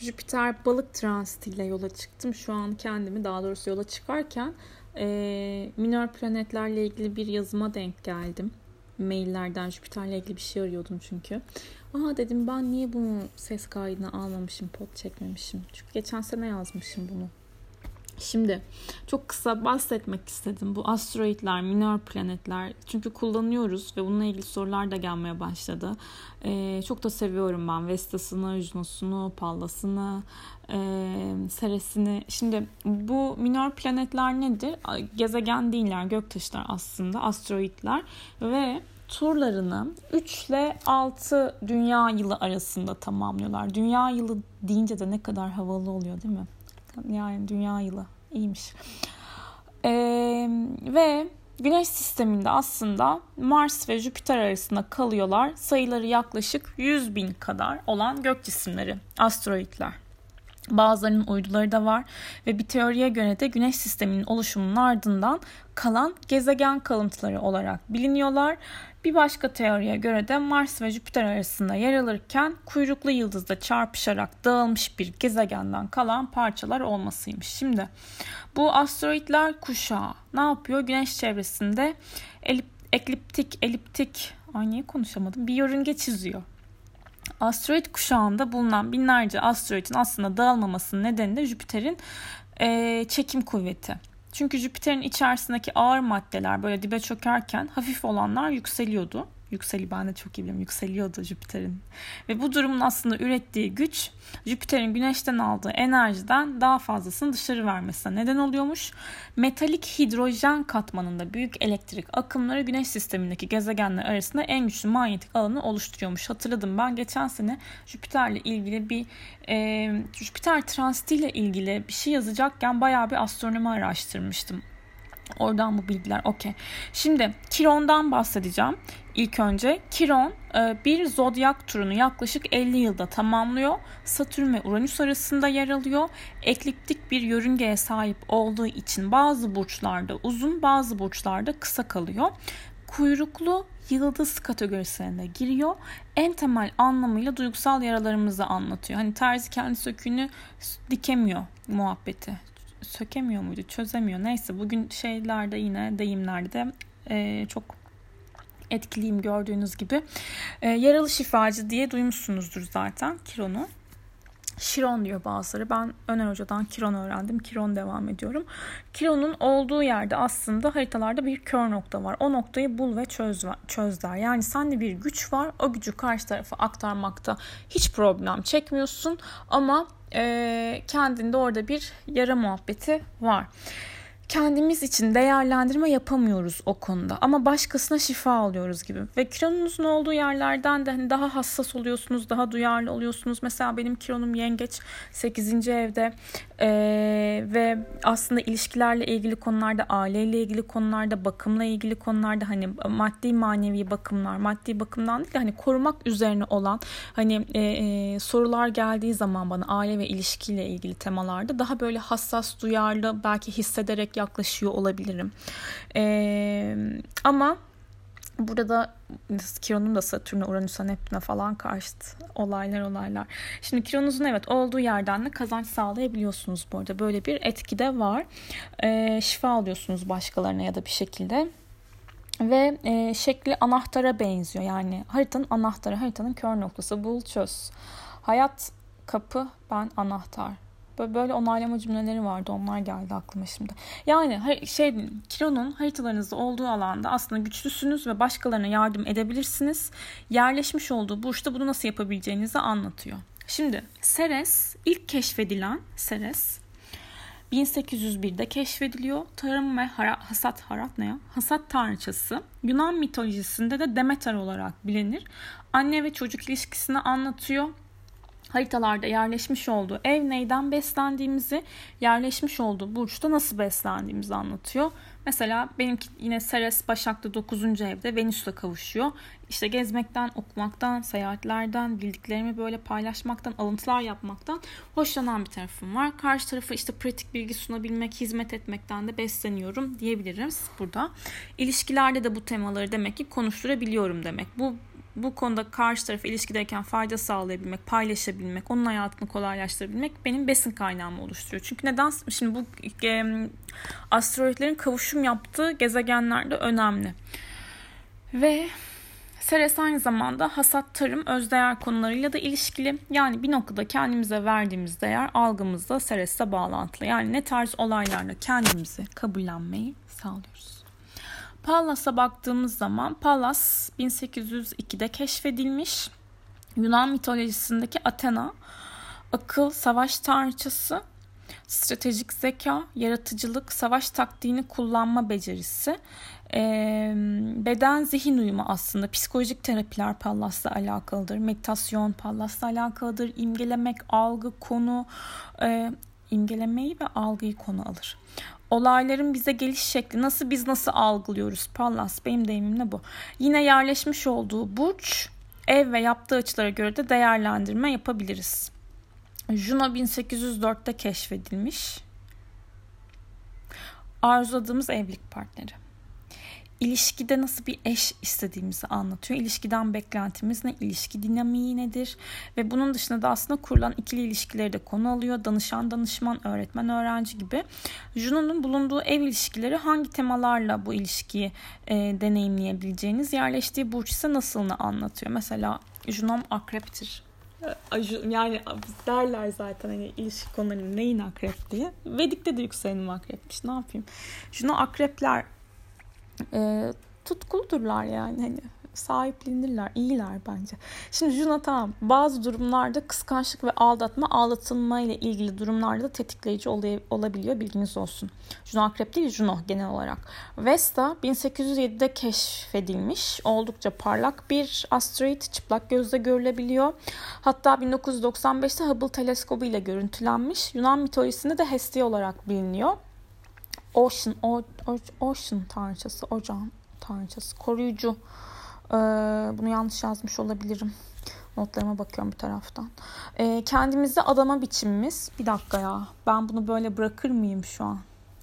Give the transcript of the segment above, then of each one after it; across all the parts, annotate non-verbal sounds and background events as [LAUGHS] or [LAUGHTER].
Jüpiter balık transitiyle yola çıktım. Şu an kendimi daha doğrusu yola çıkarken e, minor planetlerle ilgili bir yazıma denk geldim. Maillerden Jüpiter'le ilgili bir şey arıyordum çünkü. Aa dedim ben niye bunu ses kaydına almamışım, pot çekmemişim. Çünkü geçen sene yazmışım bunu. Şimdi çok kısa bahsetmek istedim bu asteroidler, minor planetler çünkü kullanıyoruz ve bununla ilgili sorular da gelmeye başladı. Ee, çok da seviyorum ben Vesta'sını, Junos'unu, Pallas'ını, e, Ceres'ini. Şimdi bu minor planetler nedir? Gezegen değiller, göktaşlar aslında, asteroidler ve turlarını 3 ile 6 dünya yılı arasında tamamlıyorlar. Dünya yılı deyince de ne kadar havalı oluyor değil mi? Yani dünya yılı iyiymiş. [LAUGHS] Ee, ve Güneş sisteminde aslında Mars ve Jüpiter arasında kalıyorlar. Sayıları yaklaşık 100 bin kadar olan gök cisimleri, asteroidler. Bazılarının uyduları da var ve bir teoriye göre de Güneş sisteminin oluşumunun ardından kalan gezegen kalıntıları olarak biliniyorlar. Bir başka teoriye göre de Mars ve Jüpiter arasında yer alırken kuyruklu yıldızla çarpışarak dağılmış bir gezegenden kalan parçalar olmasıymış. Şimdi bu asteroidler kuşağı ne yapıyor? Güneş çevresinde elip, ekliptik, eliptik, ay niye konuşamadım? Bir yörünge çiziyor. Asteroid kuşağında bulunan binlerce asteroidin aslında dağılmamasının nedeni de Jüpiter'in e, çekim kuvveti. Çünkü Jüpiter'in içerisindeki ağır maddeler böyle dibe çökerken hafif olanlar yükseliyordu yükseli ben de çok iyi biliyorum yükseliyordu Jüpiter'in. Ve bu durumun aslında ürettiği güç Jüpiter'in güneşten aldığı enerjiden daha fazlasını dışarı vermesine neden oluyormuş. Metalik hidrojen katmanında büyük elektrik akımları güneş sistemindeki gezegenler arasında en güçlü manyetik alanı oluşturuyormuş. Hatırladım ben geçen sene Jüpiter'le ilgili bir e, Jüpiter transitiyle ilgili bir şey yazacakken bayağı bir astronomi araştırmıştım. Oradan bu bilgiler okey. Şimdi Kiron'dan bahsedeceğim. İlk önce Kiron e, bir zodyak turunu yaklaşık 50 yılda tamamlıyor. Satürn ve Uranüs arasında yer alıyor. Ekliptik bir yörüngeye sahip olduğu için bazı burçlarda uzun bazı burçlarda kısa kalıyor. Kuyruklu yıldız kategorisine giriyor. En temel anlamıyla duygusal yaralarımızı anlatıyor. Hani terzi kendi söküğünü dikemiyor muhabbeti sökemiyor muydu çözemiyor neyse bugün şeylerde yine deyimlerde e, çok etkiliyim gördüğünüz gibi. E, yaralı şifacı diye duymuşsunuzdur zaten Kiron'u. Şiron diyor bazıları. Ben Öner Hoca'dan Kiron öğrendim. Kiron devam ediyorum. Kiron'un olduğu yerde aslında haritalarda bir kör nokta var. O noktayı bul ve çöz, çöz der. Yani sende bir güç var. O gücü karşı tarafa aktarmakta hiç problem çekmiyorsun. Ama e, kendinde orada bir yara muhabbeti var kendimiz için değerlendirme yapamıyoruz o konuda. Ama başkasına şifa alıyoruz gibi. Ve kilonunuzun olduğu yerlerden de hani daha hassas oluyorsunuz daha duyarlı oluyorsunuz. Mesela benim kilonum yengeç 8. evde. Ee, ve aslında ilişkilerle ilgili konularda aileyle ilgili konularda bakımla ilgili konularda hani maddi manevi bakımlar maddi bakımdan değil de hani korumak üzerine olan hani e, e, sorular geldiği zaman bana aile ve ilişkiyle ilgili temalarda daha böyle hassas duyarlı belki hissederek yaklaşıyor olabilirim. Ee, ama burada Kiron'un da Satürn'e, Uranüs'e, Neptün'e falan karşıt olaylar olaylar. Şimdi Kiron'unuzun evet olduğu yerden de kazanç sağlayabiliyorsunuz bu arada. Böyle bir etki de var. Ee, şifa alıyorsunuz başkalarına ya da bir şekilde. Ve e, şekli anahtara benziyor. Yani haritanın anahtarı, haritanın kör noktası. Bul çöz. Hayat kapı, ben anahtar. Böyle, böyle onaylama cümleleri vardı. Onlar geldi aklıma şimdi. Yani şey kilonun haritalarınızda olduğu alanda aslında güçlüsünüz ve başkalarına yardım edebilirsiniz. Yerleşmiş olduğu burçta bunu nasıl yapabileceğinizi anlatıyor. Şimdi Ceres ilk keşfedilen Ceres 1801'de keşfediliyor. Tarım ve hara, hasat harat ne ya? Hasat tanrıçası. Yunan mitolojisinde de Demeter olarak bilinir. Anne ve çocuk ilişkisini anlatıyor haritalarda yerleşmiş olduğu ev neyden beslendiğimizi, yerleşmiş olduğu burçta nasıl beslendiğimizi anlatıyor. Mesela benimki yine Ceres Başak'ta 9. evde Venüs'le kavuşuyor. İşte gezmekten, okumaktan, seyahatlerden, bildiklerimi böyle paylaşmaktan, alıntılar yapmaktan hoşlanan bir tarafım var. Karşı tarafa işte pratik bilgi sunabilmek, hizmet etmekten de besleniyorum diyebiliriz burada. İlişkilerde de bu temaları demek ki konuşturabiliyorum demek. Bu bu konuda karşı tarafa ilişkideyken fayda sağlayabilmek, paylaşabilmek, onun hayatını kolaylaştırabilmek benim besin kaynağımı oluşturuyor. Çünkü neden? Şimdi bu e, asteroidlerin kavuşum yaptığı gezegenlerde önemli. Ve Seres aynı zamanda hasat, tarım, özdeğer konularıyla da ilişkili. Yani bir noktada kendimize verdiğimiz değer algımızda Seres'le bağlantılı. Yani ne tarz olaylarla kendimizi kabullenmeyi sağlıyoruz. Pallas'a baktığımız zaman Pallas 1802'de keşfedilmiş. Yunan mitolojisindeki Athena, akıl, savaş tanrıçası, stratejik zeka, yaratıcılık, savaş taktiğini kullanma becerisi, beden zihin uyumu aslında psikolojik terapiler Pallas'la alakalıdır, meditasyon Pallas'la alakalıdır, imgelemek, algı, konu, e, imgelemeyi ve algıyı konu alır olayların bize geliş şekli nasıl biz nasıl algılıyoruz Pallas benim deyimimle bu. Yine yerleşmiş olduğu burç ev ve yaptığı açılara göre de değerlendirme yapabiliriz. Juno 1804'te keşfedilmiş. Arzuladığımız evlilik partneri ilişkide nasıl bir eş istediğimizi anlatıyor. İlişkiden beklentimiz ne? İlişki dinamiği nedir? Ve bunun dışında da aslında kurulan ikili ilişkileri de konu alıyor. Danışan, danışman, öğretmen, öğrenci gibi. Juno'nun bulunduğu ev ilişkileri hangi temalarla bu ilişkiyi e, deneyimleyebileceğiniz, yerleştiği burç ise nasılını anlatıyor. Mesela Juno'm akreptir yani derler zaten hani ilişki konularının neyin akrep diye. Vedik'te de yükselenim akrepmiş ne yapayım. Şunu akrepler e, tutkuludurlar yani hani sahiplenirler, iyiler bence. Şimdi Juno tamam bazı durumlarda kıskançlık ve aldatma, aldatılma ile ilgili durumlarda da tetikleyici olabiliyor bilginiz olsun. Juno akrep değil Juno genel olarak. Vesta 1807'de keşfedilmiş. Oldukça parlak bir asteroid çıplak gözle görülebiliyor. Hatta 1995'te Hubble teleskobu ile görüntülenmiş. Yunan mitolojisinde de Hestia olarak biliniyor. Ocean, o, o, Ocean tanrıçası, ocağın tanrıçası, koruyucu. Ee, bunu yanlış yazmış olabilirim. Notlarıma bakıyorum bir taraftan. Ee, kendimizi adama biçimimiz. Bir dakika ya. Ben bunu böyle bırakır mıyım şu an?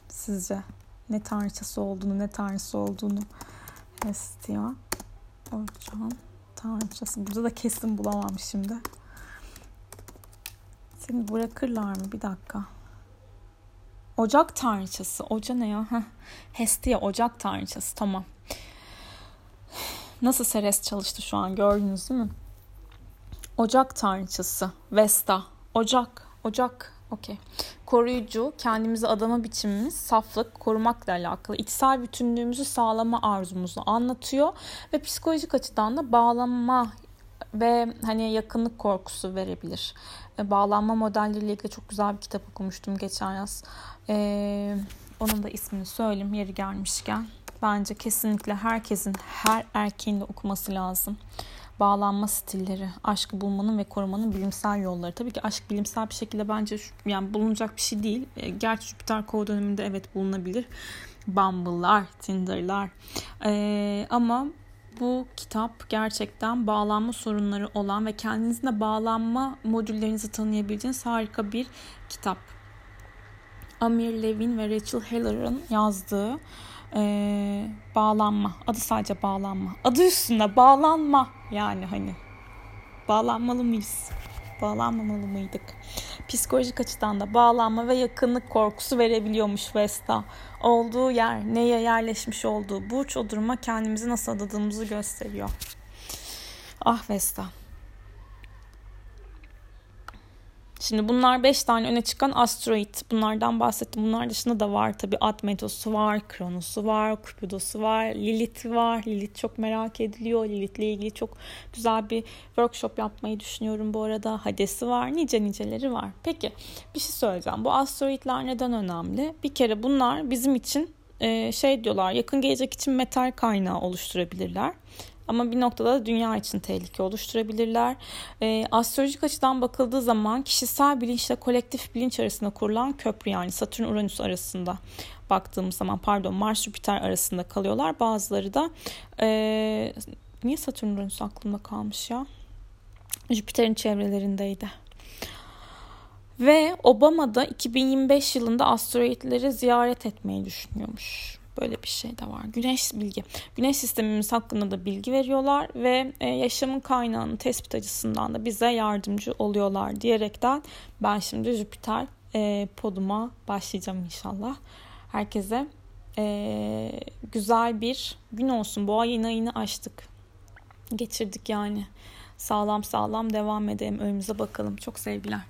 Sizce? Ne tanrıçası olduğunu, ne tanrısı olduğunu. Hestia. Ocağın tanrıçası. Burada da kesin bulamam şimdi. Seni bırakırlar mı? Bir dakika. Ocak tanrıçası. Oca ne ya? Heh. Hestia ocak tanrıçası. Tamam. Nasıl Seres çalıştı şu an gördünüz değil mi? Ocak tanrıçası. Vesta. Ocak. Ocak. Okey. Koruyucu, kendimizi adama biçimimiz, saflık, korumakla alakalı içsel bütünlüğümüzü sağlama arzumuzu anlatıyor ve psikolojik açıdan da bağlanma ve hani yakınlık korkusu verebilir. E, bağlanma modelleriyle ilgili çok güzel bir kitap okumuştum geçen yaz. Ee, onun da ismini söyleyeyim yeri gelmişken. Bence kesinlikle herkesin, her erkeğin de okuması lazım. Bağlanma stilleri, aşkı bulmanın ve korumanın bilimsel yolları. Tabii ki aşk bilimsel bir şekilde bence yani bulunacak bir şey değil. E, gerçi Jüpiter kova döneminde evet bulunabilir. Bumble'lar, Tinder'lar. Ee, ama bu kitap gerçekten bağlanma sorunları olan ve kendinizle bağlanma modüllerinizi tanıyabileceğiniz harika bir kitap. Amir Levin ve Rachel Heller'ın yazdığı e, bağlanma. Adı sadece bağlanma. Adı üstünde bağlanma. Yani hani bağlanmalı mıyız? Bağlanmamalı mıydık? Psikolojik açıdan da bağlanma ve yakınlık korkusu verebiliyormuş Vesta. Olduğu yer, neye yerleşmiş olduğu burç o duruma kendimizi nasıl adadığımızı gösteriyor. Ah Vesta. Şimdi bunlar 5 tane öne çıkan asteroid. Bunlardan bahsettim. Bunlar dışında da var tabii Admetos'u var, Kronos'u var, Cupidos'u var, Lilith var. Lilith çok merak ediliyor. Lilith'le ilgili çok güzel bir workshop yapmayı düşünüyorum bu arada. Hades'i var, nice niceleri var. Peki bir şey söyleyeceğim. Bu asteroidler neden önemli? Bir kere bunlar bizim için şey diyorlar yakın gelecek için metal kaynağı oluşturabilirler. Ama bir noktada dünya için tehlike oluşturabilirler. E, astrolojik açıdan bakıldığı zaman kişisel bilinçle kolektif bilinç arasında kurulan köprü yani Satürn-Uranüs arasında baktığımız zaman pardon Mars-Jüpiter arasında kalıyorlar. Bazıları da e, niye Satürn-Uranüs aklımda kalmış ya? Jüpiter'in çevrelerindeydi. Ve Obama da 2025 yılında asteroidleri ziyaret etmeyi düşünüyormuş. Böyle bir şey de var. Güneş bilgi. Güneş sistemimiz hakkında da bilgi veriyorlar ve e, yaşamın kaynağını tespit açısından da bize yardımcı oluyorlar diyerekten ben şimdi Jüpiter e, poduma başlayacağım inşallah. Herkese e, güzel bir gün olsun. Bu ayın ayını açtık. Geçirdik yani. Sağlam sağlam devam edelim. Önümüze bakalım. Çok sevgiler.